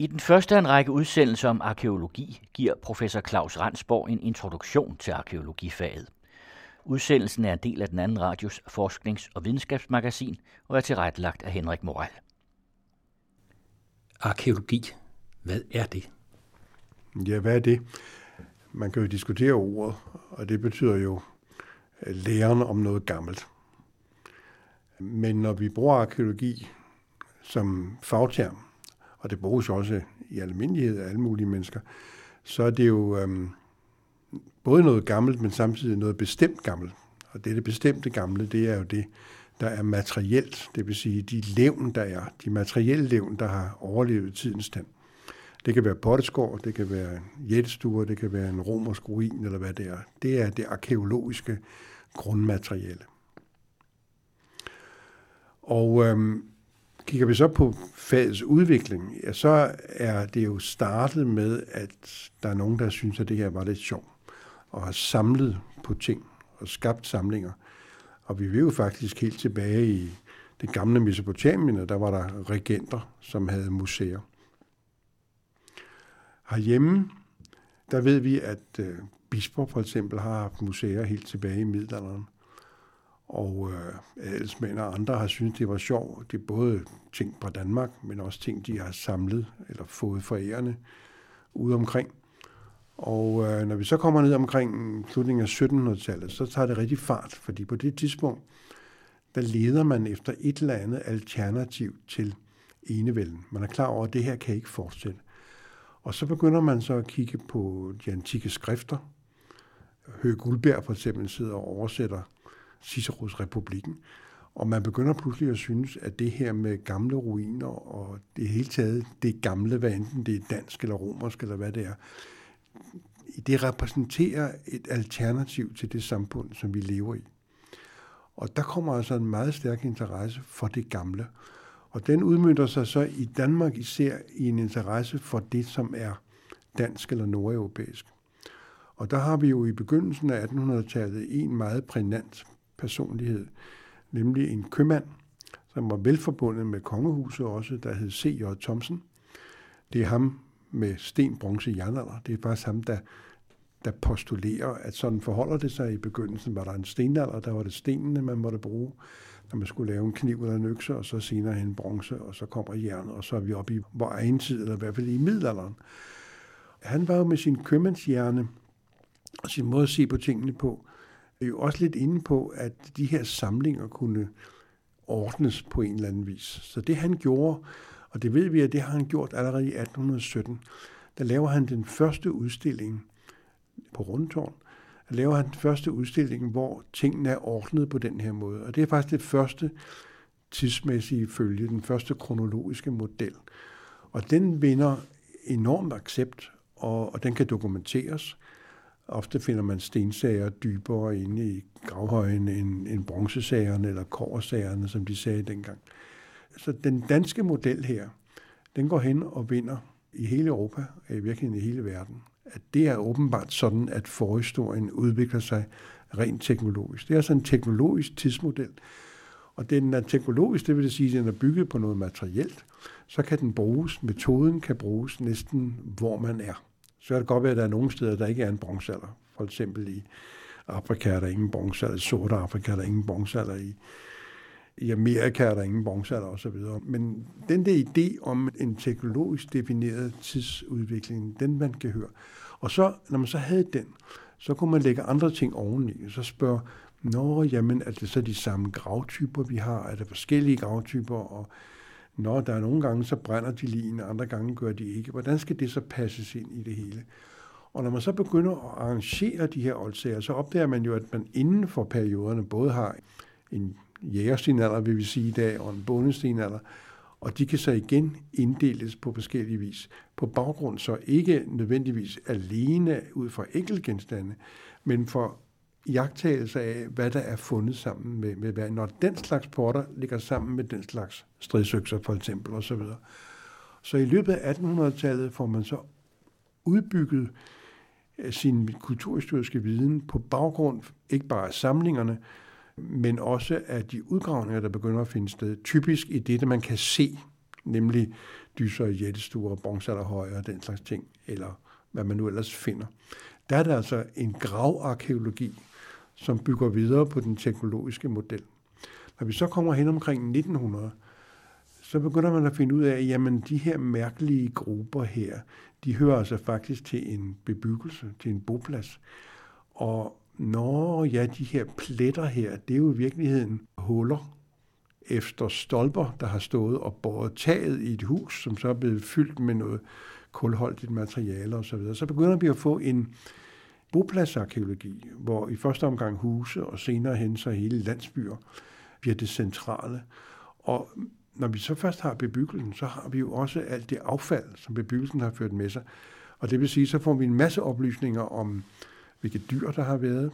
I den første af en række udsendelser om arkeologi giver professor Claus Ransborg en introduktion til arkeologifaget. Udsendelsen er en del af den anden radios forsknings- og videnskabsmagasin og er tilrettelagt af Henrik Moral. Arkeologi, hvad er det? Ja, hvad er det? Man kan jo diskutere ordet, og det betyder jo øh, læren om noget gammelt. Men når vi bruger arkeologi som fagterm, og det bruges også i almindelighed af alle mulige mennesker, så er det jo øhm, både noget gammelt, men samtidig noget bestemt gammelt. Og det, det bestemte gamle, det er jo det, der er materielt, det vil sige de levn, der er, de materielle levn, der har overlevet tidens tand. Det kan være potteskår, det kan være jættestuer, det kan være en romersk ruin, eller hvad det er. Det er det arkeologiske grundmateriale. Og øhm, kigger vi så på fagets udvikling, ja, så er det jo startet med, at der er nogen, der synes, at det her var lidt sjovt, og har samlet på ting og skabt samlinger. Og vi vil jo faktisk helt tilbage i det gamle Mesopotamien, og der var der regenter, som havde museer. Herhjemme, der ved vi, at øh, bisper for eksempel har haft museer helt tilbage i middelalderen. Og øh, adelsmænd og andre har syntes, det var sjovt. Det er både ting fra Danmark, men også ting, de har samlet eller fået forærende ude omkring. Og øh, når vi så kommer ned omkring slutningen af 1700-tallet, så tager det rigtig fart, fordi på det tidspunkt, der leder man efter et eller andet alternativ til enevælden. Man er klar over, at det her kan ikke fortsætte. Og så begynder man så at kigge på de antikke skrifter. Høge Guldberg for eksempel sidder og oversætter Ciceros Republikken. Og man begynder pludselig at synes, at det her med gamle ruiner og det hele taget, det gamle, hvad enten det er dansk eller romersk eller hvad det er, det repræsenterer et alternativ til det samfund, som vi lever i. Og der kommer altså en meget stærk interesse for det gamle. Og den udmyndter sig så i Danmark især i en interesse for det, som er dansk eller nordeuropæisk. Og der har vi jo i begyndelsen af 1800-tallet en meget prænant personlighed, nemlig en købmand, som var velforbundet med kongehuset også, der hed C.J. Thomsen. Det er ham med sten, bronze, jernalder. Det er faktisk ham, der, der postulerer, at sådan forholder det sig. I begyndelsen var der en stenalder, der var det stenene, man måtte bruge, når man skulle lave en kniv eller en økse, og så senere en bronze, og så kommer jernet, og så er vi oppe i vores egen tid, eller i hvert fald i middelalderen. Han var jo med sin købmandshjerne og sin måde at se på tingene på, jo også lidt inde på, at de her samlinger kunne ordnes på en eller anden vis. Så det han gjorde, og det ved vi, at det har han gjort allerede i 1817, der laver han den første udstilling på Rundtårn, der laver han den første udstilling, hvor tingene er ordnet på den her måde. Og det er faktisk det første tidsmæssige følge, den første kronologiske model. Og den vinder enormt accept, og, og den kan dokumenteres. Ofte finder man stensager dybere inde i gravhøjen end, end bronzesagerne eller korsagerne, som de sagde dengang. Så den danske model her, den går hen og vinder i hele Europa, og i virkeligheden i hele verden. At det er åbenbart sådan, at forhistorien udvikler sig rent teknologisk. Det er altså en teknologisk tidsmodel, og den er teknologisk, det vil sige, at den er bygget på noget materielt, så kan den bruges, metoden kan bruges næsten hvor man er. Så kan det godt være, at der er nogle steder, der ikke er en bronzealder. For eksempel i Afrika er der ingen bronzealder, i Sorte Afrika er der ingen bronzealder, i, i Amerika er der ingen bronzealder osv. Men den der idé om en teknologisk defineret tidsudvikling, den man kan høre. Og så, når man så havde den, så kunne man lægge andre ting oveni. Så spørge, Nå, jamen, er det så de samme gravtyper, vi har? Er der forskellige gravtyper? Og Nå, der er nogle gange, så brænder de lige, andre gange gør de ikke. Hvordan skal det så passes ind i det hele? Og når man så begynder at arrangere de her oldsager, så opdager man jo, at man inden for perioderne både har en jægerstenalder, vil vi sige i dag, og en bondestenalder, og de kan så igen inddeles på forskellige vis. På baggrund så ikke nødvendigvis alene ud fra enkeltgenstande, men for jagttagelse af, hvad der er fundet sammen med, med hvad. Når den slags porter ligger sammen med den slags stridsøkser for eksempel osv. Så, videre. så i løbet af 1800-tallet får man så udbygget øh, sin kulturhistoriske viden på baggrund ikke bare af samlingerne, men også af de udgravninger, der begynder at finde sted. Typisk i det, man kan se, nemlig dyser, jættestuer, bronzealderhøje og den slags ting, eller hvad man nu ellers finder. Der er der altså en gravarkeologi, som bygger videre på den teknologiske model. Når vi så kommer hen omkring 1900, så begynder man at finde ud af, at jamen, de her mærkelige grupper her, de hører altså faktisk til en bebyggelse, til en boplads. Og når ja, de her pletter her, det er jo i virkeligheden huller efter stolper, der har stået og båret taget i et hus, som så er blevet fyldt med noget kulholdigt materiale osv. Så, videre. så begynder vi at få en bopladsarkeologi, hvor i første omgang huse og senere hen så hele landsbyer bliver det centrale. Og når vi så først har bebyggelsen, så har vi jo også alt det affald, som bebyggelsen har ført med sig. Og det vil sige, så får vi en masse oplysninger om, hvilke dyr der har været,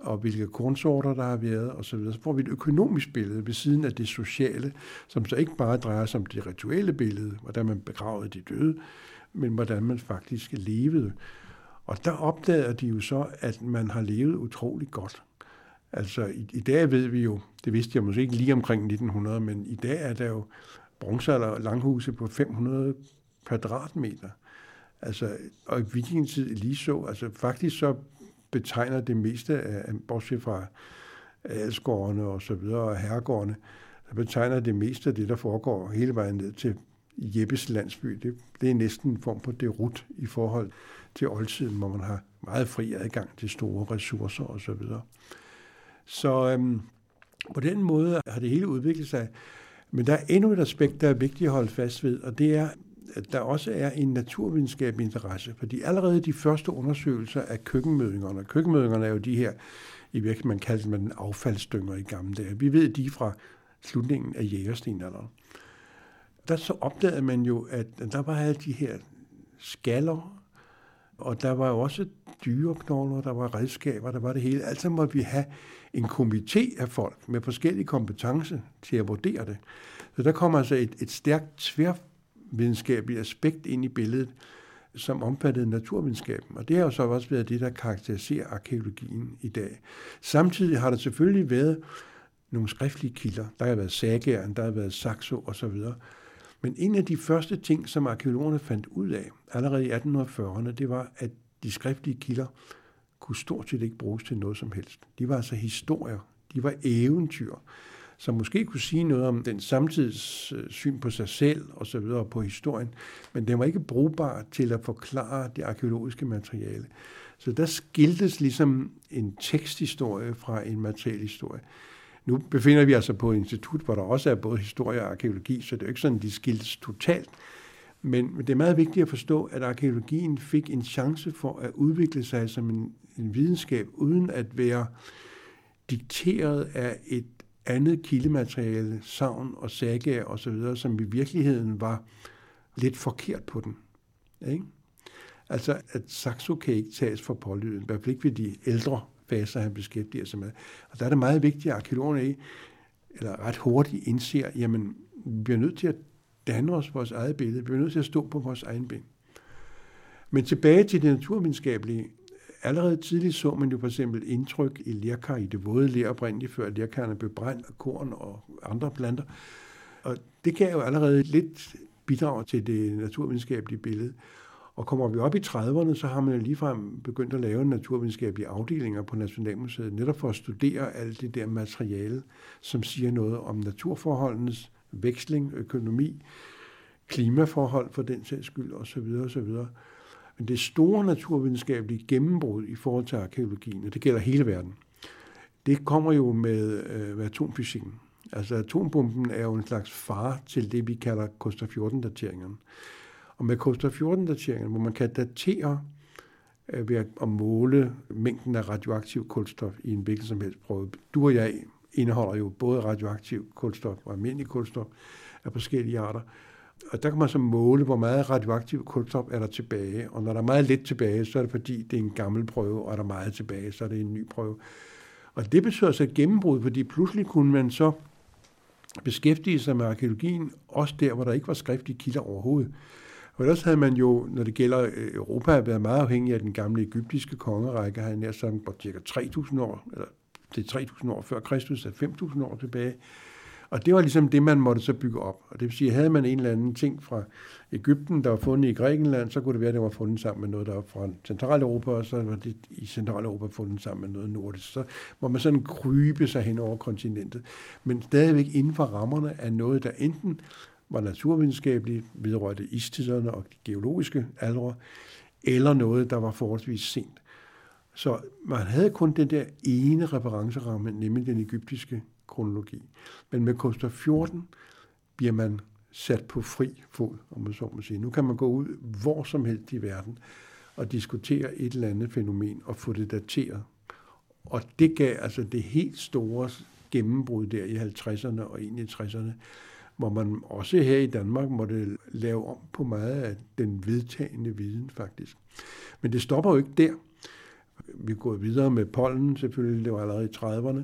og hvilke kornsorter der har været osv. Så, så får vi et økonomisk billede ved siden af det sociale, som så ikke bare drejer sig om det rituelle billede, hvordan man begravede de døde, men hvordan man faktisk levede. Og der opdager de jo så, at man har levet utrolig godt. Altså i, i dag ved vi jo, det vidste jeg måske ikke lige omkring 1900, men i dag er der jo bronzealder langhuse på 500 kvadratmeter. Altså, og i vikingetid lige så, altså faktisk så betegner det meste af, bortset fra adelsgårdene og så videre, og herregårdene, der betegner det meste af det, der foregår hele vejen ned til Jeppes landsby. Det, det er næsten en form på derut i forhold til oldtiden, hvor man har meget fri adgang til store ressourcer osv. Så, videre. så øhm, på den måde har det hele udviklet sig. Men der er endnu et aspekt, der er vigtigt at holde fast ved, og det er, at der også er en naturvidenskabelig interesse. Fordi allerede de første undersøgelser af køkkenmødingerne, køkkenmødingerne er jo de her, i virkeligheden man kaldte man affaldsdynger i gamle dage. Vi ved de fra slutningen af jægerstenalderen. Der så opdagede man jo, at der var alle de her skaller, og der var jo også dyreknogler, der var redskaber, der var det hele. Altså måtte vi have en komité af folk med forskellige kompetencer til at vurdere det. Så der kommer altså et, et stærkt tværvidenskabeligt aspekt ind i billedet, som omfattede naturvidenskaben. Og det har jo så også været det, der karakteriserer arkeologien i dag. Samtidig har der selvfølgelig været nogle skriftlige kilder. Der har været Sagæren, der har været Saxo osv., men en af de første ting, som arkeologerne fandt ud af allerede i 1840'erne, det var, at de skriftlige kilder kunne stort set ikke bruges til noget som helst. De var altså historier, de var eventyr, som måske kunne sige noget om den samtids øh, syn på sig selv og så videre på historien, men den var ikke brugbar til at forklare det arkeologiske materiale. Så der skiltes ligesom en teksthistorie fra en materielhistorie. Nu befinder vi os altså på et institut, hvor der også er både historie og arkeologi, så det er jo ikke sådan, de skildes totalt. Men, det er meget vigtigt at forstå, at arkeologien fik en chance for at udvikle sig som en, en videnskab, uden at være dikteret af et andet kildemateriale, savn og sagaer osv., som i virkeligheden var lidt forkert på den. Ikke? Altså, at Saxo kan ikke tages for pålyden, i hvert fald ikke ved de ældre faser, han beskæftiger sig med. Og der er det meget vigtigt, at arkeologerne ikke, eller ret hurtigt indser, jamen, vi bliver nødt til at danne os vores eget billede. Vi bliver nødt til at stå på vores egen ben. Men tilbage til det naturvidenskabelige. Allerede tidligt så man jo for eksempel indtryk i lerkar i det våde ler oprindeligt, før lerkarne blev brændt af korn og andre planter. Og det gav jo allerede lidt bidrag til det naturvidenskabelige billede. Og kommer vi op i 30'erne, så har man ligefrem begyndt at lave naturvidenskabelige afdelinger på Nationalmuseet, netop for at studere alt det der materiale, som siger noget om naturforholdenes veksling, økonomi, klimaforhold for den sags skyld osv. osv. Men det store naturvidenskabelige gennembrud i forhold til arkeologien, og det gælder hele verden, det kommer jo med, øh, med atomfysikken. Altså atombomben er jo en slags far til det, vi kalder Costa 14-dateringerne. Og med Koster 14-dateringerne, hvor man kan datere øh, ved at måle mængden af radioaktiv kulstof i en hvilken som helst prøve. Du og jeg indeholder jo både radioaktiv kulstof og almindelig kulstof af forskellige arter. Og der kan man så måle, hvor meget radioaktiv kulstof er der tilbage. Og når der er meget lidt tilbage, så er det fordi, det er en gammel prøve, og er der meget tilbage, så er det en ny prøve. Og det betyder så et gennembrud, fordi pludselig kunne man så beskæftige sig med arkeologien, også der, hvor der ikke var skriftlige kilder overhovedet. For ellers havde man jo, når det gælder øh, Europa, været meget afhængig af den gamle egyptiske kongerække, havde nær som på cirka 3.000 år, eller det er 3.000 år før Kristus, er 5.000 år tilbage. Og det var ligesom det, man måtte så bygge op. Og det vil sige, havde man en eller anden ting fra Ægypten, der var fundet i Grækenland, så kunne det være, at det var fundet sammen med noget, der var fra Centraleuropa, og så var det i Centraleuropa fundet sammen med noget nordisk. Så må man sådan krybe sig hen over kontinentet. Men stadigvæk inden for rammerne af noget, der enten var naturvidenskabeligt, vedrørte istiderne og de geologiske aldre, eller noget, der var forholdsvis sent. Så man havde kun den der ene referenceramme, nemlig den egyptiske kronologi. Men med Koster 14 bliver man sat på fri fod, om man så må sige. Nu kan man gå ud hvor som helst i verden og diskutere et eller andet fænomen og få det dateret. Og det gav altså det helt store gennembrud der i 50'erne og ind i 60'erne, hvor man også her i Danmark måtte lave om på meget af den vedtagende viden faktisk. Men det stopper jo ikke der. Vi går videre med pollen, selvfølgelig, det var allerede i 30'erne.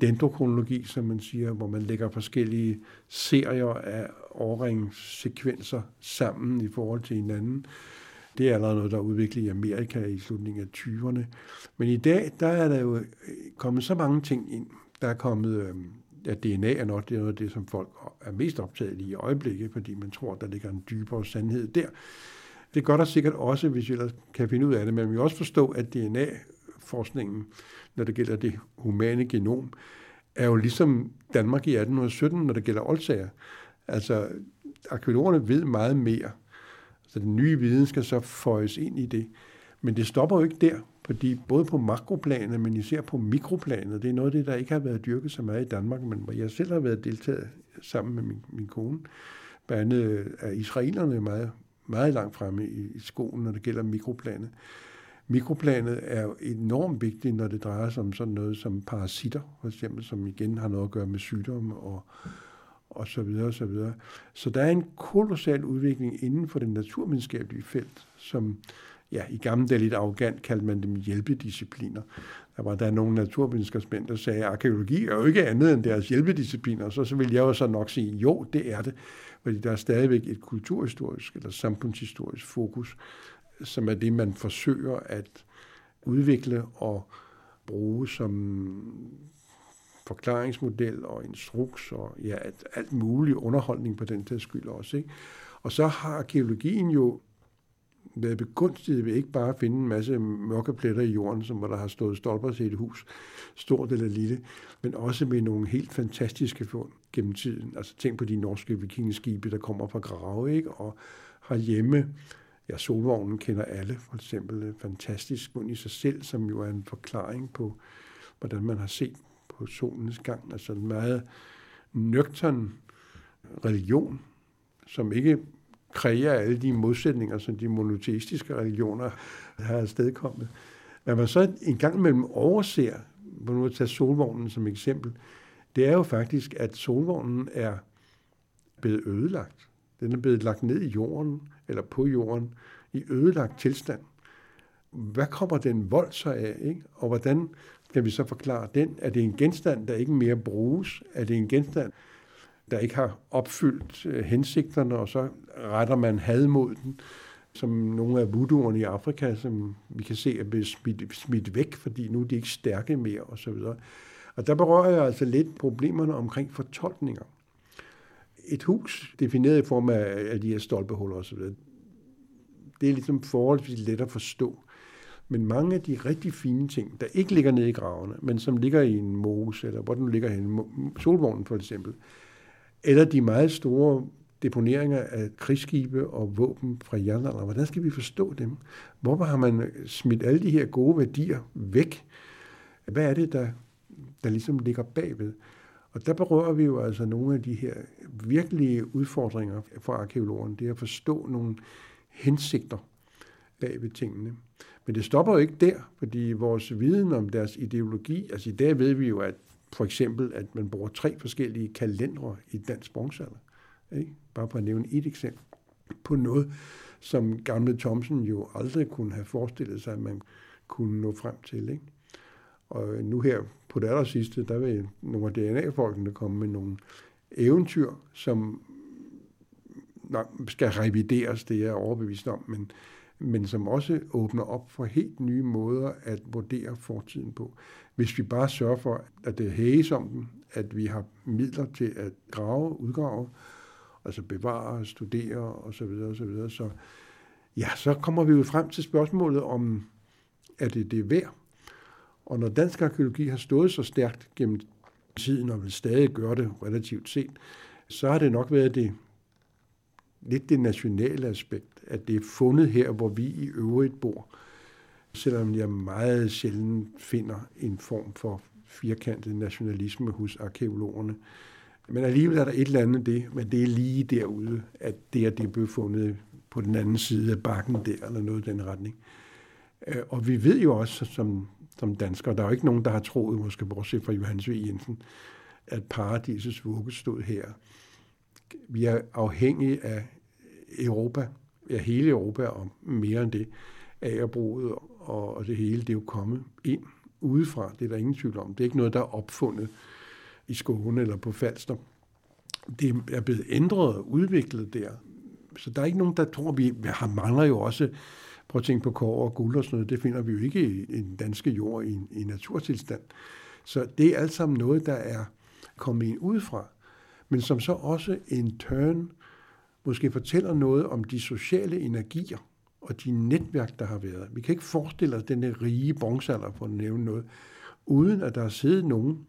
Dendrokronologi, som man siger, hvor man lægger forskellige serier af årringssekvenser sammen i forhold til hinanden. Det er allerede noget, der er udviklet i Amerika i slutningen af 20'erne. Men i dag, der er der jo kommet så mange ting ind. Der er kommet, øh, at DNA er nok det er noget af det, som folk er mest optaget i i øjeblikket, fordi man tror, der ligger en dybere sandhed der. Det gør der sikkert også, hvis vi ellers kan finde ud af det, men vi vil også forstå, at DNA-forskningen, når det gælder det humane genom, er jo ligesom Danmark i 1817, når det gælder oldsager. Altså, arkeologerne ved meget mere. Så den nye viden skal så føjes ind i det. Men det stopper jo ikke der, fordi både på makroplanet, men især på mikroplanet, det er noget af det, der ikke har været dyrket så meget i Danmark, men hvor jeg selv har været deltaget sammen med min, min kone. Blandt andet øh, er israelerne meget, meget langt fremme i, i skolen, når det gælder mikroplanet. Mikroplanet er jo enormt vigtigt, når det drejer sig om sådan noget som parasitter, for eksempel, som igen har noget at gøre med sygdomme og, og så videre og så videre. Så der er en kolossal udvikling inden for det naturvidenskabelige felt, som ja, i gamle dage lidt arrogant kaldte man dem hjælpediscipliner. Der var der nogle naturvidenskabsmænd, der sagde, at arkeologi er jo ikke andet end deres hjælpediscipliner. Så, så vil jeg jo så nok sige, jo, det er det. Fordi der er stadigvæk et kulturhistorisk eller samfundshistorisk fokus, som er det, man forsøger at udvikle og bruge som forklaringsmodel og instruks og ja, alt muligt underholdning på den der skyld også. Ikke? Og så har arkeologien jo været begunstiget ved ikke bare at finde en masse mørke pletter i jorden, som hvor der har stået stolper til et hus, stort eller lille, men også med nogle helt fantastiske fund gennem tiden. Altså tænk på de norske vikingeskibe, der kommer fra grave, ikke? og har hjemme Ja, solvognen kender alle, for eksempel. Øh, fantastisk fund i sig selv, som jo er en forklaring på, hvordan man har set på solens gang. Altså en meget nøgtern religion, som ikke kræver alle de modsætninger, som de monoteistiske religioner har afstedkommet. Hvad man så en gang imellem overser, hvor nu at tage solvognen som eksempel, det er jo faktisk, at solvognen er blevet ødelagt. Den er blevet lagt ned i jorden, eller på jorden, i ødelagt tilstand. Hvad kommer den vold så af, ikke? og hvordan kan vi så forklare den? Er det en genstand, der ikke mere bruges? Er det en genstand, der ikke har opfyldt øh, hensigterne, og så retter man had mod den, som nogle af voodooerne i Afrika, som vi kan se er blevet smidt, smidt væk, fordi nu er de ikke stærke mere, osv. Og, og der berører jeg altså lidt problemerne omkring fortolkninger. Et hus, defineret i form af, af de her stolpehuller osv., det er ligesom forholdsvis let at forstå. Men mange af de rigtig fine ting, der ikke ligger nede i gravene, men som ligger i en mose, eller hvor den ligger henne, solvognen for eksempel, eller de meget store deponeringer af krigsskibe og våben fra jernalderen. Hvordan skal vi forstå dem? Hvorfor har man smidt alle de her gode værdier væk? Hvad er det, der, der ligesom ligger bagved? Og der berører vi jo altså nogle af de her virkelige udfordringer for arkeologerne. Det er at forstå nogle hensigter bag ved tingene. Men det stopper jo ikke der, fordi vores viden om deres ideologi, altså i dag ved vi jo, at for eksempel, at man bruger tre forskellige kalendere i dansk bronzealder. Ikke? Bare for at nævne et eksempel på noget, som gamle Thomsen jo aldrig kunne have forestillet sig, at man kunne nå frem til. Ikke? Og nu her på det aller sidste, der vil nogle af DNA-folkene komme med nogle eventyr, som nok skal revideres, det er jeg overbevist om, men, men som også åbner op for helt nye måder at vurdere fortiden på. Hvis vi bare sørger for, at det hæges om den, at vi har midler til at grave, udgrave, altså bevare, studere osv. osv. Så ja, så kommer vi jo frem til spørgsmålet om, er det det værd? Og når dansk arkeologi har stået så stærkt gennem tiden, og vil stadig gøre det relativt sent, så har det nok været det lidt det nationale aspekt, at det er fundet her, hvor vi i øvrigt bor. Selvom jeg meget sjældent finder en form for firkantet nationalisme hos arkeologerne. Men alligevel er der et eller andet det, men det er lige derude, at det er det blev fundet på den anden side af bakken der, eller noget i den retning. Øh, og vi ved jo også, som, som danskere, der er jo ikke nogen, der har troet, måske bortset fra Johannes V. Jensen, at paradisets vugge stod her. Vi er afhængige af Europa, ja hele Europa og mere end det, agerbruget og, og det hele, det er jo kommet ind udefra. Det er der ingen tvivl om. Det er ikke noget, der er opfundet i Skåne eller på Falster. Det er blevet ændret og udviklet der. Så der er ikke nogen, der tror, vi, har, mangler jo også, prøv at tænke på kår og guld og sådan noget, det finder vi jo ikke i, i den danske jord i, i naturtilstand. Så det er alt sammen noget, der er kommet ind udefra, men som så også en turn måske fortæller noget om de sociale energier og de netværk, der har været. Vi kan ikke forestille os den rige bronzealder, for at nævne noget, uden at der er siddet nogen,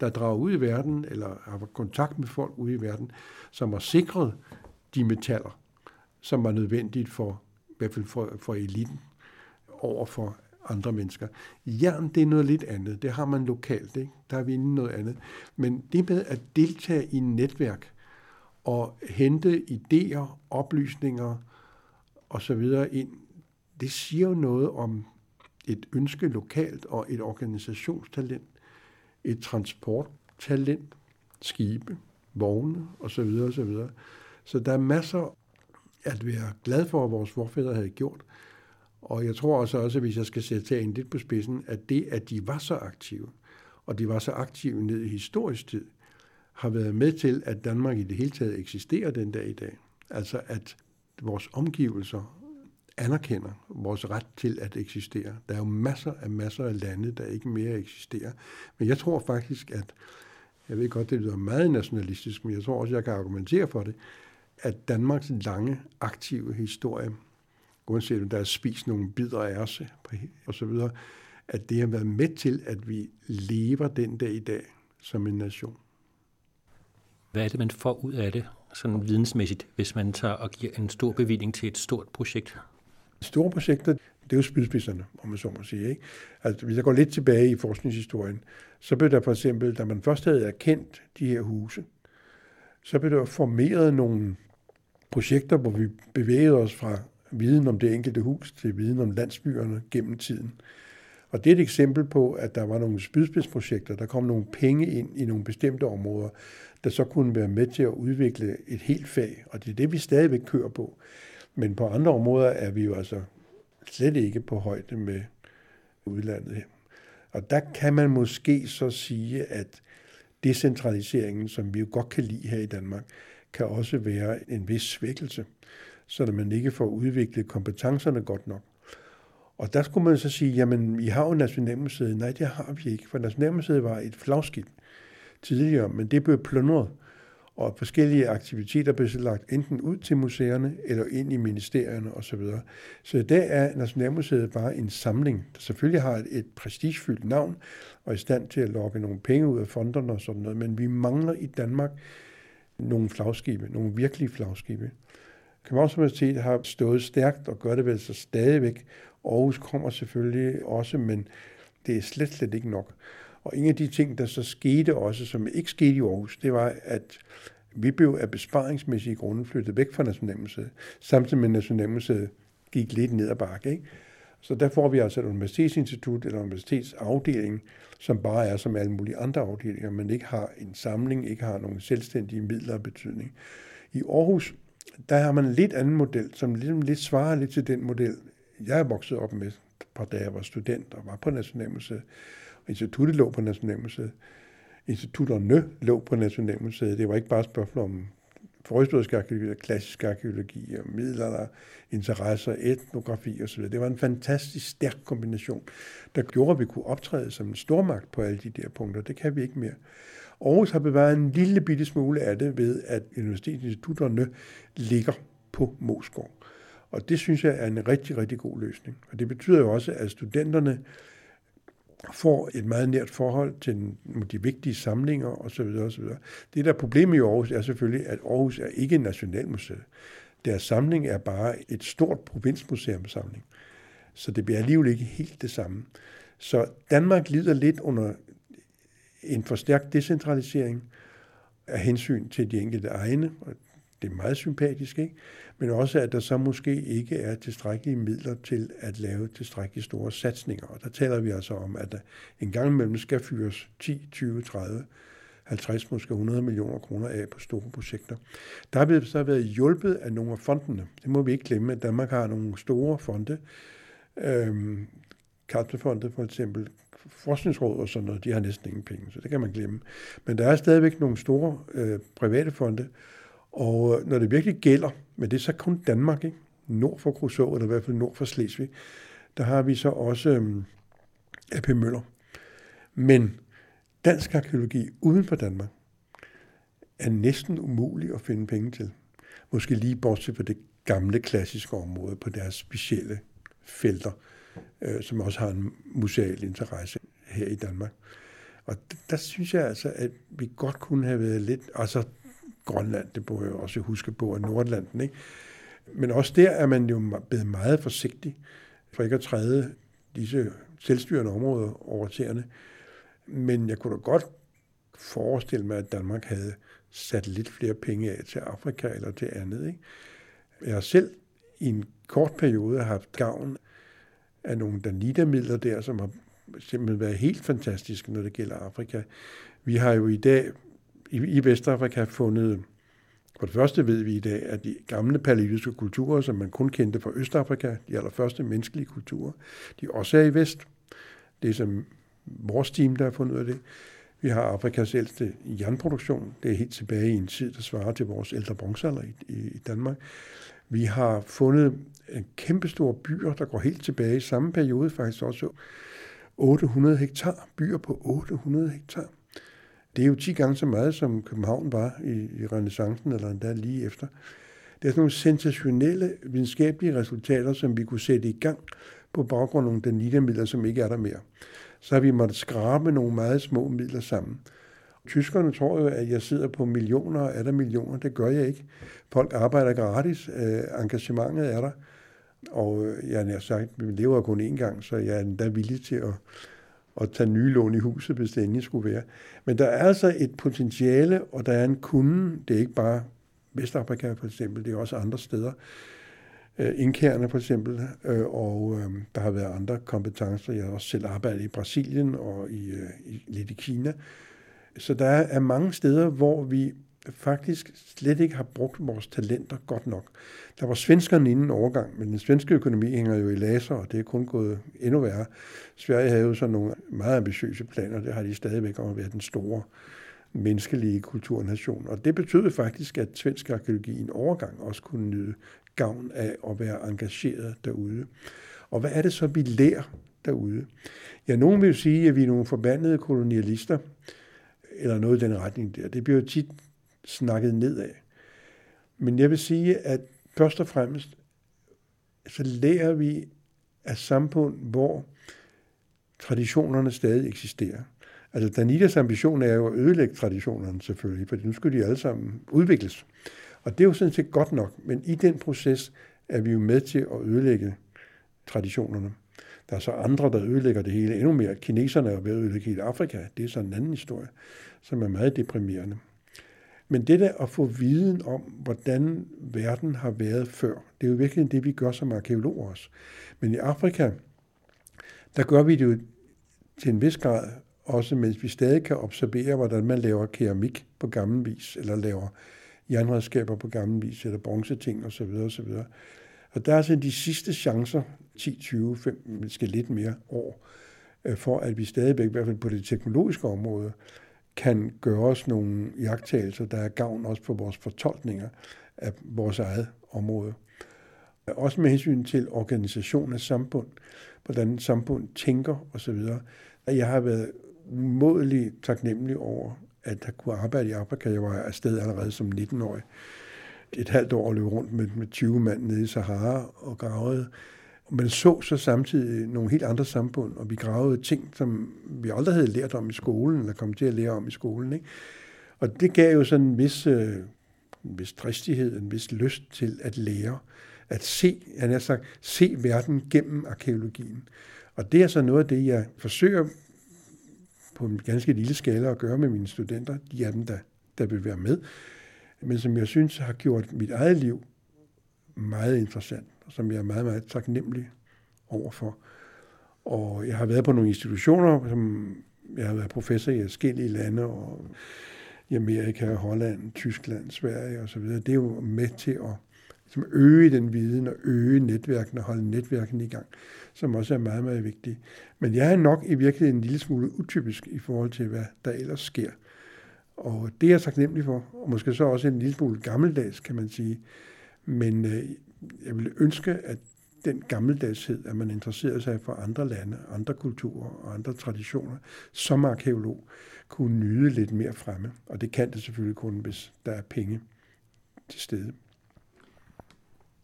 der drager ud i verden, eller har kontakt med folk ude i verden, som har sikret de metaller, som var nødvendigt for, i hvert fald for, for eliten, over for andre mennesker. Jern, det er noget lidt andet. Det har man lokalt, ikke? Der er vi inde noget andet. Men det med at deltage i et netværk, og hente idéer, oplysninger osv. ind, det siger jo noget om et ønske lokalt og et organisationstalent, et transporttalent, skibe, vogne osv. osv. Så der er masser at være glad for, at vores forfædre havde gjort. Og jeg tror også, også, hvis jeg skal sætte en lidt på spidsen, at det, at de var så aktive, og de var så aktive ned i historisk tid, har været med til, at Danmark i det hele taget eksisterer den dag i dag. Altså at vores omgivelser anerkender vores ret til at eksistere. Der er jo masser af masser af lande, der ikke mere eksisterer. Men jeg tror faktisk, at, jeg ved godt, det lyder meget nationalistisk, men jeg tror også, jeg kan argumentere for det, at Danmarks lange, aktive historie, uanset om der er spist nogle bidder af os og så videre, at det har været med til, at vi lever den dag i dag som en nation. Hvad er det, man får ud af det, sådan vidensmæssigt, hvis man tager og giver en stor bevilling til et stort projekt? Store projekter, det er jo spydspidserne, om man så må sige. Ikke? Altså, hvis jeg går lidt tilbage i forskningshistorien, så blev der for eksempel, da man først havde erkendt de her huse, så blev der formeret nogle projekter, hvor vi bevægede os fra viden om det enkelte hus til viden om landsbyerne gennem tiden. Og det er et eksempel på, at der var nogle spydspidsprojekter, der kom nogle penge ind i nogle bestemte områder, der så kunne være med til at udvikle et helt fag, og det er det, vi stadigvæk kører på. Men på andre områder er vi jo altså slet ikke på højde med udlandet her. Og der kan man måske så sige, at decentraliseringen, som vi jo godt kan lide her i Danmark, kan også være en vis svækkelse, så man ikke får udviklet kompetencerne godt nok. Og der skulle man så sige, jamen, I har jo Nationalmuseet. Nej, det har vi ikke, for Nationalmuseet var et flagskib tidligere, men det blev plundret, og forskellige aktiviteter blev så lagt enten ud til museerne eller ind i ministerierne osv. Så i dag er Nationalmuseet bare en samling, der selvfølgelig har et, et prestigefyldt navn og er i stand til at lokke nogle penge ud af fonderne og sådan noget, men vi mangler i Danmark nogle flagskibe, nogle virkelige flagskibe. Københavns Universitet har stået stærkt og gør det vel så stadigvæk. Aarhus kommer selvfølgelig også, men det er slet, slet ikke nok. Og en af de ting, der så skete også, som ikke skete i Aarhus, det var, at vi blev af besparingsmæssige grunde flyttet væk fra Nationalmuseet, samtidig med Nationalmuseet gik lidt ned ad bakke. Ikke? Så der får vi altså et universitetsinstitut eller universitetsafdeling, som bare er som alle mulige andre afdelinger, men ikke har en samling, ikke har nogen selvstændige midler og betydning. I Aarhus, der har man en lidt anden model, som lidt, lidt svarer lidt til den model, jeg er vokset op med, da jeg var student og var på Nationalmuseet. Instituttet lå på Nationalmuseet. Institutterne lå på Nationalmuseet. Det var ikke bare et spørgsmål om forhistorisk arkeologi, klassisk arkeologi og middelalder, interesser, etnografi osv. Det var en fantastisk stærk kombination, der gjorde, at vi kunne optræde som en stormagt på alle de der punkter. Det kan vi ikke mere. Aarhus har bevaret en lille bitte smule af det ved, at universitetsinstitutterne ligger på Moskov. Og det synes jeg er en rigtig, rigtig god løsning. Og det betyder jo også, at studenterne får et meget nært forhold til de vigtige samlinger osv. osv. Det, der er problemet i Aarhus, er selvfølgelig, at Aarhus er ikke en nationalmuseum. Deres samling er bare et stort provinsmuseumsamling. Så det bliver alligevel ikke helt det samme. Så Danmark lider lidt under en forstærkt decentralisering af hensyn til de enkelte egne, og det er meget sympatisk, ikke? men også at der så måske ikke er tilstrækkelige midler til at lave tilstrækkelige store satsninger. Og der taler vi altså om, at der en gang imellem skal fyres 10, 20, 30, 50, måske 100 millioner kroner af på store projekter. Der har vi så været hjulpet af nogle af fondene. Det må vi ikke glemme, at Danmark har nogle store fonde. Øhm, Kartefondet for eksempel, forskningsråd og sådan noget, de har næsten ingen penge, så det kan man glemme. Men der er stadigvæk nogle store øh, private fonde, og øh, når det virkelig gælder, men det er så kun Danmark, ikke? nord for Kruså, eller i hvert fald nord for Slesvig, der har vi så også øhm, AP Møller. Men dansk arkeologi uden for Danmark er næsten umulig at finde penge til. Måske lige bortset fra det gamle klassiske område på deres specielle felter, øh, som også har en museal interesse her i Danmark. Og der synes jeg altså, at vi godt kunne have været lidt, altså Grønland, det burde jeg også huske på, og Nordlanden. Ikke? Men også der er man jo blevet meget forsigtig, for ikke at træde disse selvstyrende områder over tæerne. Men jeg kunne da godt forestille mig, at Danmark havde sat lidt flere penge af til Afrika eller til andet. Ikke? Jeg har selv i en kort periode haft gavn af nogle Danida-midler der, som har simpelthen været helt fantastiske, når det gælder Afrika. Vi har jo i dag i, Vestafrika fundet, for det første ved vi i dag, at de gamle paleolitiske kulturer, som man kun kendte fra Østafrika, de allerførste menneskelige kulturer, de også er i Vest. Det er som vores team, der har fundet ud af det. Vi har Afrikas ældste jernproduktion. Det er helt tilbage i en tid, der svarer til vores ældre bronzealder i, i Danmark. Vi har fundet øh, en kæmpestor byer, der går helt tilbage i samme periode, faktisk også 800 hektar. Byer på 800 hektar. Det er jo 10 gange så meget, som København var i, i renaissancen, eller endda lige efter. Det er sådan nogle sensationelle videnskabelige resultater, som vi kunne sætte i gang på baggrund af nogle danidamidler, som ikke er der mere. Så har vi måttet skrabe nogle meget små midler sammen. Tyskerne tror jo, at jeg sidder på millioner og er der millioner. Det gør jeg ikke. Folk arbejder gratis. Øh, engagementet er der. Og øh, jeg har sagt, at vi lever kun én gang, så jeg er endda villig til at at tage nye lån i huset, hvis det endelig skulle være. Men der er altså et potentiale, og der er en kunde. Det er ikke bare Vestafrika for eksempel, det er også andre steder. Øh, for eksempel, øh, og øh, der har været andre kompetencer. Jeg har også selv arbejdet i Brasilien og i, i, lidt i Kina. Så der er mange steder, hvor vi faktisk slet ikke har brugt vores talenter godt nok. Der var svenskerne inden overgang, men den svenske økonomi hænger jo i laser, og det er kun gået endnu værre. Sverige havde jo så nogle meget ambitiøse planer, det har de stadigvæk om at være den store menneskelige kulturnation. Og det betød faktisk, at svensk arkeologi i en overgang også kunne nyde gavn af at være engageret derude. Og hvad er det så, vi lærer derude? Ja, nogen vil sige, at vi er nogle forbandede kolonialister, eller noget i den retning der. Det bliver jo tit snakket nedad. Men jeg vil sige, at først og fremmest, så lærer vi af samfund, hvor traditionerne stadig eksisterer. Altså Danidas ambition er jo at ødelægge traditionerne selvfølgelig, for nu skal de alle sammen udvikles. Og det er jo sådan set godt nok, men i den proces er vi jo med til at ødelægge traditionerne. Der er så andre, der ødelægger det hele endnu mere. Kineserne er ved at ødelægge hele Afrika. Det er så en anden historie, som er meget deprimerende. Men det der at få viden om, hvordan verden har været før, det er jo virkelig det, vi gør som arkeologer også. Men i Afrika, der gør vi det jo til en vis grad, også mens vi stadig kan observere, hvordan man laver keramik på gammel vis, eller laver jernredskaber på gammel vis, eller bronzeting osv. osv. Og der er altså de sidste chancer, 10, 20, 5, måske lidt mere år, øh, for at vi stadigvæk, i hvert fald på det teknologiske område, kan gøre os nogle jagttagelser, der er gavn også for vores fortolkninger af vores eget område. Også med hensyn til organisation af samfund, hvordan samfund tænker osv. Jeg har været umådeligt taknemmelig over, at jeg kunne arbejde i Afrika. Jeg var afsted allerede som 19-årig. Et halvt år løb rundt med, med 20 mand nede i Sahara og gravede. Man så så samtidig nogle helt andre samfund, og vi gravede ting, som vi aldrig havde lært om i skolen, eller kom til at lære om i skolen. Ikke? Og det gav jo sådan en vis, øh, en vis dristighed, en vis lyst til at lære, at se, han har sagt, se verden gennem arkeologien. Og det er så noget af det, jeg forsøger på en ganske lille skala at gøre med mine studenter. De er dem, der, der vil være med. Men som jeg synes har gjort mit eget liv meget interessant, og som jeg er meget, meget taknemmelig overfor. Og jeg har været på nogle institutioner, som jeg har været professor i forskellige lande, og i Amerika, Holland, Tyskland, Sverige osv. Det er jo med til at som øge den viden og øge netværkene og holde netværkene i gang, som også er meget, meget vigtigt. Men jeg er nok i virkeligheden en lille smule utypisk i forhold til, hvad der ellers sker. Og det er jeg taknemmelig for, og måske så også en lille smule gammeldags, kan man sige. Men øh, jeg ville ønske, at den gammeldagshed, at man interesserer sig for andre lande, andre kulturer og andre traditioner, som arkeolog, kunne nyde lidt mere fremme. Og det kan det selvfølgelig kun, hvis der er penge til stede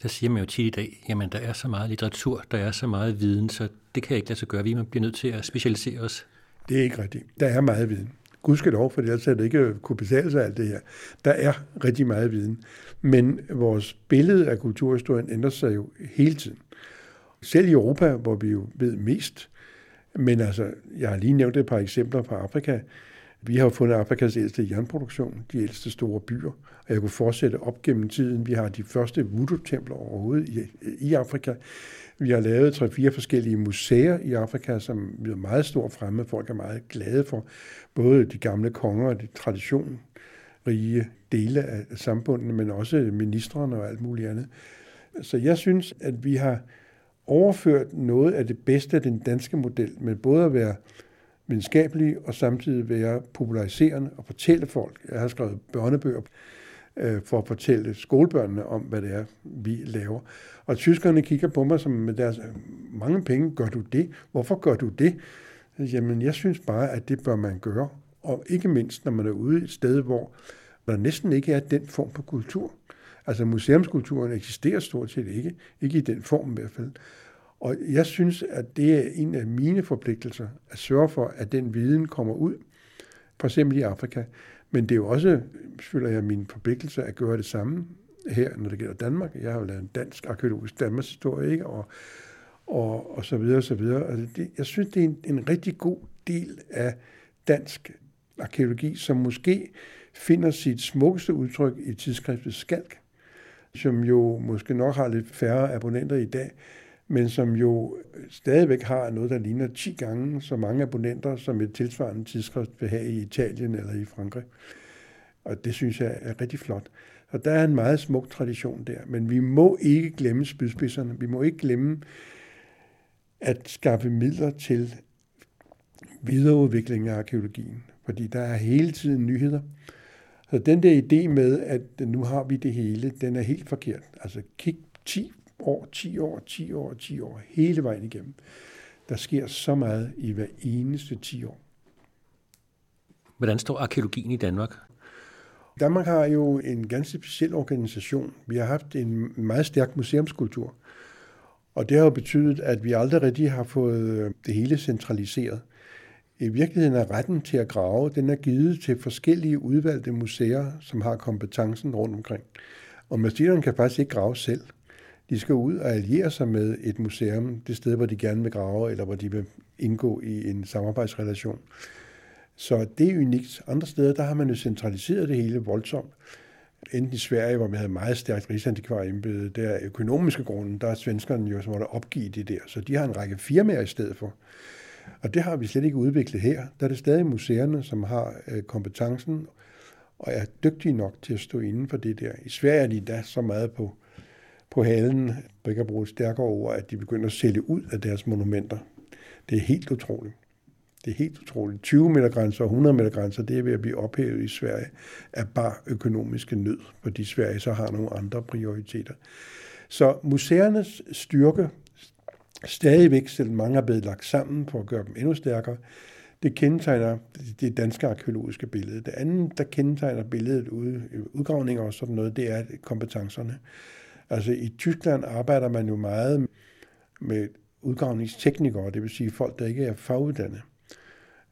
der siger man jo tit i dag, jamen der er så meget litteratur, der er så meget viden, så det kan ikke lade sig gøre. Vi bliver nødt til at specialisere os. Det er ikke rigtigt. Der er meget viden. Gud skal lov, for ellers havde det ikke kunne betale sig alt det her. Der er rigtig meget viden. Men vores billede af kulturhistorien ændrer sig jo hele tiden. Selv i Europa, hvor vi jo ved mest, men altså, jeg har lige nævnt et par eksempler fra Afrika. Vi har fundet Afrikas ældste jernproduktion, de ældste store byer, og jeg kunne fortsætte op gennem tiden. Vi har de første voodoo-templer overhovedet i, i Afrika. Vi har lavet tre-fire forskellige museer i Afrika, som er meget stor fremme. Folk er meget glade for både de gamle konger og de traditionrige dele af samfundet, men også ministerne og alt muligt andet. Så jeg synes, at vi har overført noget af det bedste af den danske model, med både at være videnskabelige og samtidig være populariserende og fortælle folk. Jeg har skrevet børnebøger øh, for at fortælle skolebørnene om, hvad det er, vi laver. Og tyskerne kigger på mig som med deres, mange penge, gør du det? Hvorfor gør du det? Jamen, jeg synes bare, at det bør man gøre. Og ikke mindst, når man er ude et sted, hvor der næsten ikke er den form for kultur. Altså museumskulturen eksisterer stort set ikke, ikke i den form i hvert fald. Og jeg synes, at det er en af mine forpligtelser, at sørge for, at den viden kommer ud, for eksempel i Afrika. Men det er jo også, føler jeg, min forpligtelse at gøre det samme her, når det gælder Danmark. Jeg har jo lavet en dansk arkeologisk Danmarks historie, ikke? Og, og, og så videre, og så videre. Altså det, jeg synes, det er en, en rigtig god del af dansk arkeologi, som måske finder sit smukkeste udtryk i tidsskriftet Skalk, som jo måske nok har lidt færre abonnenter i dag, men som jo stadigvæk har noget, der ligner 10 gange så mange abonnenter, som et tilsvarende tidsskrift vil have i Italien eller i Frankrig. Og det synes jeg er rigtig flot. Og der er en meget smuk tradition der, men vi må ikke glemme spydspidserne. Vi må ikke glemme at skaffe midler til videreudvikling af arkeologien, fordi der er hele tiden nyheder. Så den der idé med, at nu har vi det hele, den er helt forkert. Altså kig 10 år, 10 år, 10 år, 10 år, hele vejen igennem. Der sker så meget i hver eneste 10 år. Hvordan står arkeologien i Danmark? Danmark har jo en ganske speciel organisation. Vi har haft en meget stærk museumskultur. Og det har jo betydet, at vi aldrig rigtig har fået det hele centraliseret. I virkeligheden er retten til at grave, den er givet til forskellige udvalgte museer, som har kompetencen rundt omkring. Og museerne kan faktisk ikke grave selv. De skal ud og alliere sig med et museum, det sted, hvor de gerne vil grave, eller hvor de vil indgå i en samarbejdsrelation. Så det er unikt. Andre steder, der har man jo centraliseret det hele voldsomt. Enten i Sverige, hvor man havde meget stærkt rigsantikvarembede, der er økonomiske grunde, der er svenskerne jo, som måtte opgive det der. Så de har en række firmaer i stedet for. Og det har vi slet ikke udviklet her. Der er det stadig museerne, som har øh, kompetencen og er dygtige nok til at stå inden for det der. I Sverige er de da så meget på på halen, for ikke at bruge et stærkere ord, at de begynder at sælge ud af deres monumenter. Det er helt utroligt. Det er helt utroligt. 20 meter grænser og 100 meter grænser, det er ved at blive ophævet i Sverige af bare økonomiske nød, fordi Sverige så har nogle andre prioriteter. Så museernes styrke, stadigvæk, selvom mange er blevet lagt sammen for at gøre dem endnu stærkere, det kendetegner det danske arkeologiske billede. Det andet, der kendetegner billedet ude, udgravninger og sådan noget, det er kompetencerne. Altså i Tyskland arbejder man jo meget med udgravningsteknikere, det vil sige folk, der ikke er faguddannet.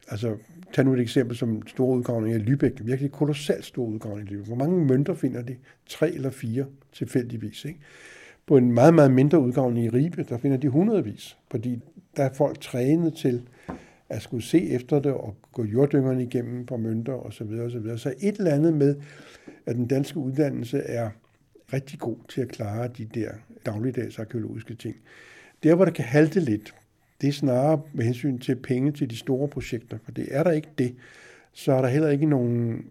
Altså, tag nu et eksempel som store udgravning i Lübeck. Virkelig kolossalt stor udgravning i Lübeck. Hvor mange mønter finder de? Tre eller fire tilfældigvis. Ikke? På en meget, meget mindre udgravning i Ribe, der finder de hundredvis. Fordi der er folk trænet til at skulle se efter det og gå jorddyngerne igennem på mønter osv. Så, videre, og så, videre. så et eller andet med, at den danske uddannelse er rigtig god til at klare de der dagligdags arkeologiske ting. Der, hvor det kan halte lidt, det er snarere med hensyn til penge til de store projekter, for det er der ikke det, så er der heller ikke nogen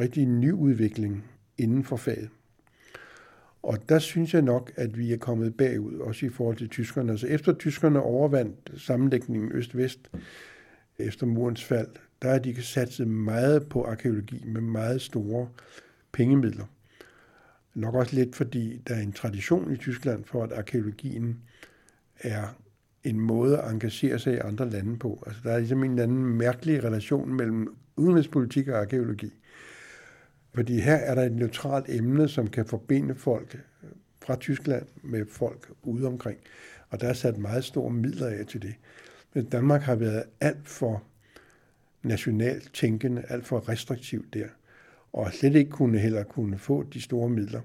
rigtig ny udvikling inden for faget. Og der synes jeg nok, at vi er kommet bagud, også i forhold til tyskerne. Altså efter tyskerne overvandt sammenlægningen øst-vest efter murens fald, der er de satset meget på arkeologi med meget store pengemidler. Nok også lidt, fordi der er en tradition i Tyskland for, at arkeologien er en måde at engagere sig i andre lande på. Altså, der er ligesom en eller anden mærkelig relation mellem udenrigspolitik og arkeologi. Fordi her er der et neutralt emne, som kan forbinde folk øh, fra Tyskland med folk ude omkring. Og der er sat meget store midler af til det. Men Danmark har været alt for nationalt tænkende, alt for restriktivt der, og slet ikke kunne heller kunne få de store midler.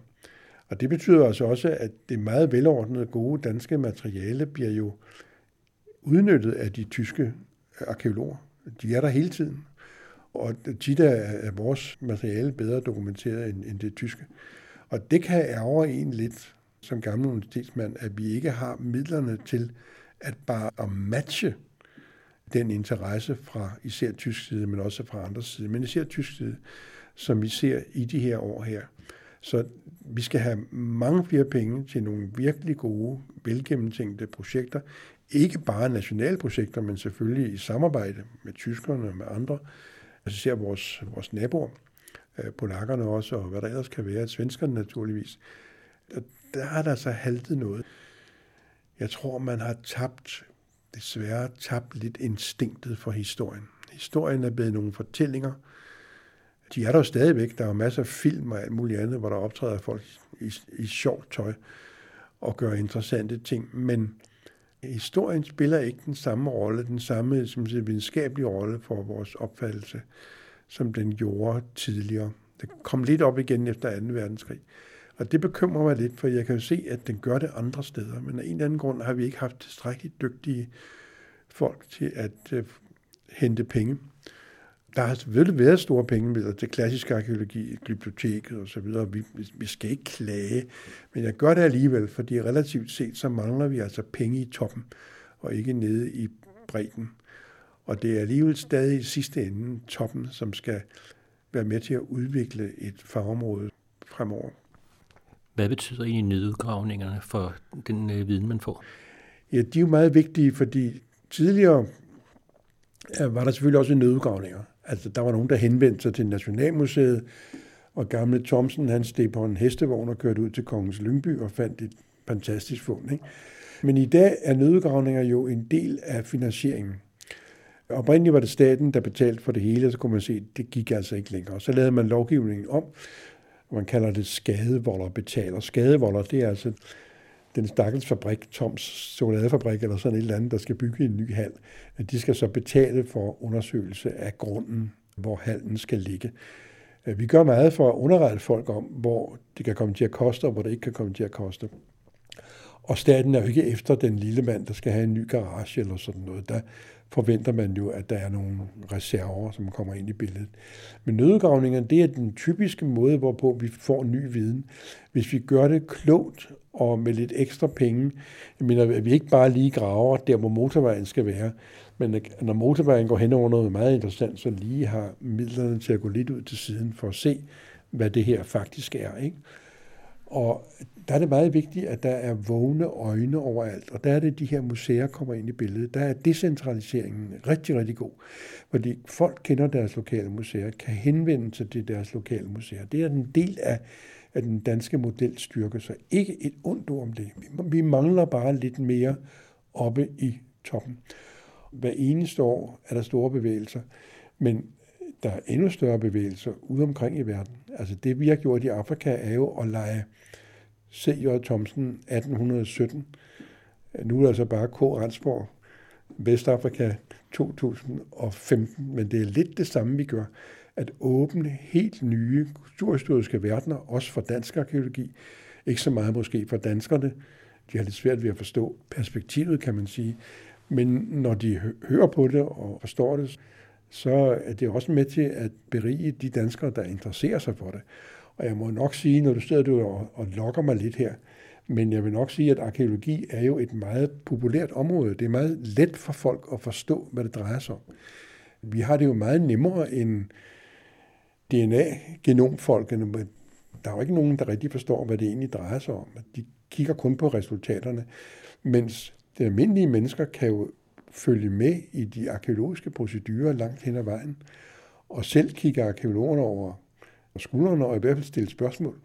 Og det betyder altså også, at det meget velordnede, gode danske materiale bliver jo udnyttet af de tyske arkeologer. De er der hele tiden. Og tit er vores materiale bedre dokumenteret end, det tyske. Og det kan ærge en lidt som gammel universitetsmand, at vi ikke har midlerne til at bare at matche den interesse fra især tysk side, men også fra andre side, men især tysk side, som vi ser i de her år her. Så vi skal have mange flere penge til nogle virkelig gode, velgennemtænkte projekter. Ikke bare nationale projekter, men selvfølgelig i samarbejde med tyskerne og med andre. Altså ser vores, vores naboer, øh, polakkerne også, og hvad der ellers kan være, svenskerne naturligvis. Der har der så haltet noget. Jeg tror, man har tabt, desværre tabt lidt instinktet for historien. Historien er blevet nogle fortællinger, de er der jo stadigvæk. Der er jo masser af film og alt muligt andet, hvor der optræder folk i, i sjovt tøj og gør interessante ting. Men historien spiller ikke den samme rolle, den samme som siger, videnskabelige rolle for vores opfattelse, som den gjorde tidligere. Det kom lidt op igen efter 2. verdenskrig. Og det bekymrer mig lidt, for jeg kan jo se, at den gør det andre steder. Men af en eller anden grund har vi ikke haft tilstrækkeligt dygtige folk til at øh, hente penge. Der har selvfølgelig været store pengemidler til klassisk arkeologi, så videre. Vi, vi skal ikke klage, men jeg gør det alligevel, fordi relativt set, så mangler vi altså penge i toppen, og ikke nede i bredden. Og det er alligevel stadig i sidste ende toppen, som skal være med til at udvikle et fagområde fremover. Hvad betyder egentlig nedudgravningerne for den øh, viden, man får? Ja, de er jo meget vigtige, fordi tidligere var der selvfølgelig også nødudgravninger. Altså, der var nogen, der henvendte sig til Nationalmuseet, og gamle Thomsen, han steg på en hestevogn og kørte ud til Kongens Lyngby og fandt et fantastisk fund. Ikke? Men i dag er nødgravninger jo en del af finansieringen. Oprindeligt var det staten, der betalte for det hele, og så kunne man se, at det gik altså ikke længere. Så lavede man lovgivningen om, og man kalder det skadevolder betaler. Skadevolder, det er altså den stakkels fabrik, Toms chokoladefabrik eller sådan et eller andet, der skal bygge en ny hal, de skal så betale for undersøgelse af grunden, hvor hallen skal ligge. Øh, vi gør meget for at underrette folk om, hvor det kan komme til at koste, og hvor det ikke kan komme til at koste. Og staten er jo ikke efter den lille mand, der skal have en ny garage eller sådan noget. Der forventer man jo, at der er nogle reserver, som kommer ind i billedet. Men nødgravningerne, det er den typiske måde, hvorpå vi får ny viden. Hvis vi gør det klogt og med lidt ekstra penge, jeg mener, at vi ikke bare lige graver der, hvor motorvejen skal være, men når motorvejen går hen over noget meget interessant, så lige har midlerne til at gå lidt ud til siden for at se, hvad det her faktisk er. Ikke? Og der er det meget vigtigt, at der er vågne øjne overalt, og der er det, de her museer kommer ind i billedet. Der er decentraliseringen rigtig, rigtig god, fordi folk kender deres lokale museer, kan henvende sig til deres lokale museer. Det er en del af, af den danske model styrke, så ikke et ondt ord om det. Vi mangler bare lidt mere oppe i toppen. Hver eneste år er der store bevægelser, men der er endnu større bevægelser ude omkring i verden. Altså det, vi har gjort i Afrika, er jo at lege C.J. Thomsen 1817. Nu er det altså bare K. Rensborg, Vestafrika 2015, men det er lidt det samme, vi gør. At åbne helt nye kulturhistoriske verdener, også for dansk arkeologi. Ikke så meget måske for danskerne. De har lidt svært ved at forstå perspektivet, kan man sige. Men når de hører på det og forstår det, så er det også med til at berige de danskere, der interesserer sig for det. Og jeg må nok sige, når du sidder du og, og lokker mig lidt her, men jeg vil nok sige, at arkeologi er jo et meget populært område. Det er meget let for folk at forstå, hvad det drejer sig om. Vi har det jo meget nemmere end DNA-genomfolkene, men der er jo ikke nogen, der rigtig forstår, hvad det egentlig drejer sig om. De kigger kun på resultaterne, mens de almindelige mennesker kan jo følge med i de arkeologiske procedurer langt hen ad vejen, og selv kigger arkeologerne over skuldrene og i hvert fald stille spørgsmål.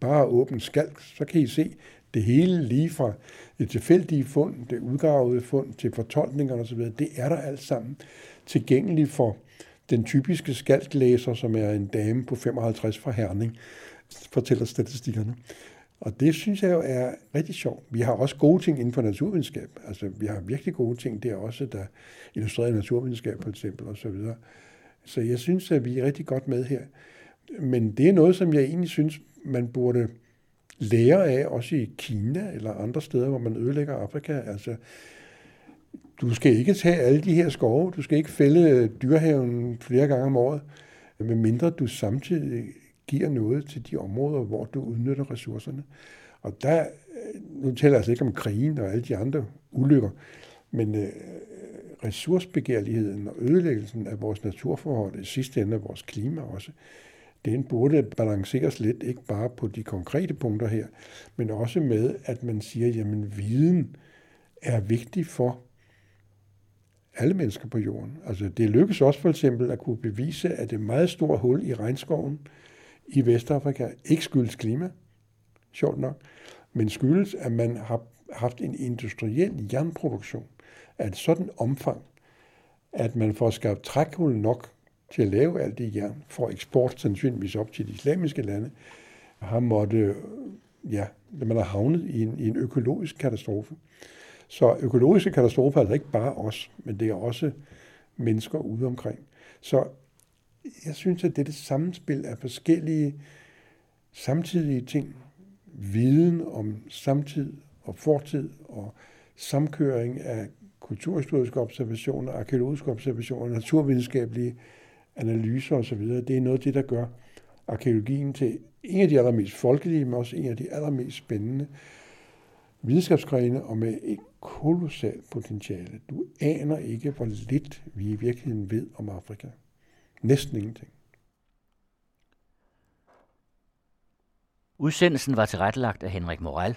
Bare åbne skalk, så kan I se det hele lige fra det tilfældige fund, det udgravede fund til fortolkningerne osv. Det er der alt sammen tilgængeligt for den typiske skalklæser, som er en dame på 55 fra Herning, fortæller statistikkerne. Og det synes jeg jo er rigtig sjovt. Vi har også gode ting inden for naturvidenskab. Altså, vi har virkelig gode ting der også, der illustrerer naturvidenskab for eksempel og så videre. Så jeg synes, at vi er rigtig godt med her. Men det er noget, som jeg egentlig synes, man burde lære af, også i Kina eller andre steder, hvor man ødelægger Afrika. Altså, du skal ikke tage alle de her skove, du skal ikke fælde øh, dyrehaven flere gange om året, medmindre du samtidig giver noget til de områder, hvor du udnytter ressourcerne. Og der, øh, nu taler jeg altså ikke om krigen og alle de andre ulykker, men øh, ressourcebegærligheden og ødelæggelsen af vores naturforhold, i sidste ende af vores klima også, den burde balanceres lidt, ikke bare på de konkrete punkter her, men også med, at man siger, jamen viden er vigtig for alle mennesker på jorden. Altså det lykkes også for eksempel at kunne bevise, at det meget store hul i regnskoven i Vestafrika ikke skyldes klima, sjovt nok, men skyldes, at man har haft en industriel jernproduktion af et sådan omfang, at man får skabt trækhul nok til at lave alt det jern for eksport sandsynligvis op til de islamiske lande, har måtte, ja, man har havnet i en, i en økologisk katastrofe. Så økologiske katastrofer er altså ikke bare os, men det er også mennesker ude omkring. Så jeg synes, at dette er af forskellige samtidige ting, viden om samtid og fortid og samkøring af kulturhistoriske observationer, arkeologiske observationer, naturvidenskabelige analyser osv., det er noget af det, der gør arkeologien til en af de allermest folkelige, men også en af de allermest spændende videnskabsgrene og med et kolossalt potentiale. Du aner ikke, hvor lidt vi i virkeligheden ved om Afrika. Næsten ingenting. Udsendelsen var tilrettelagt af Henrik Moral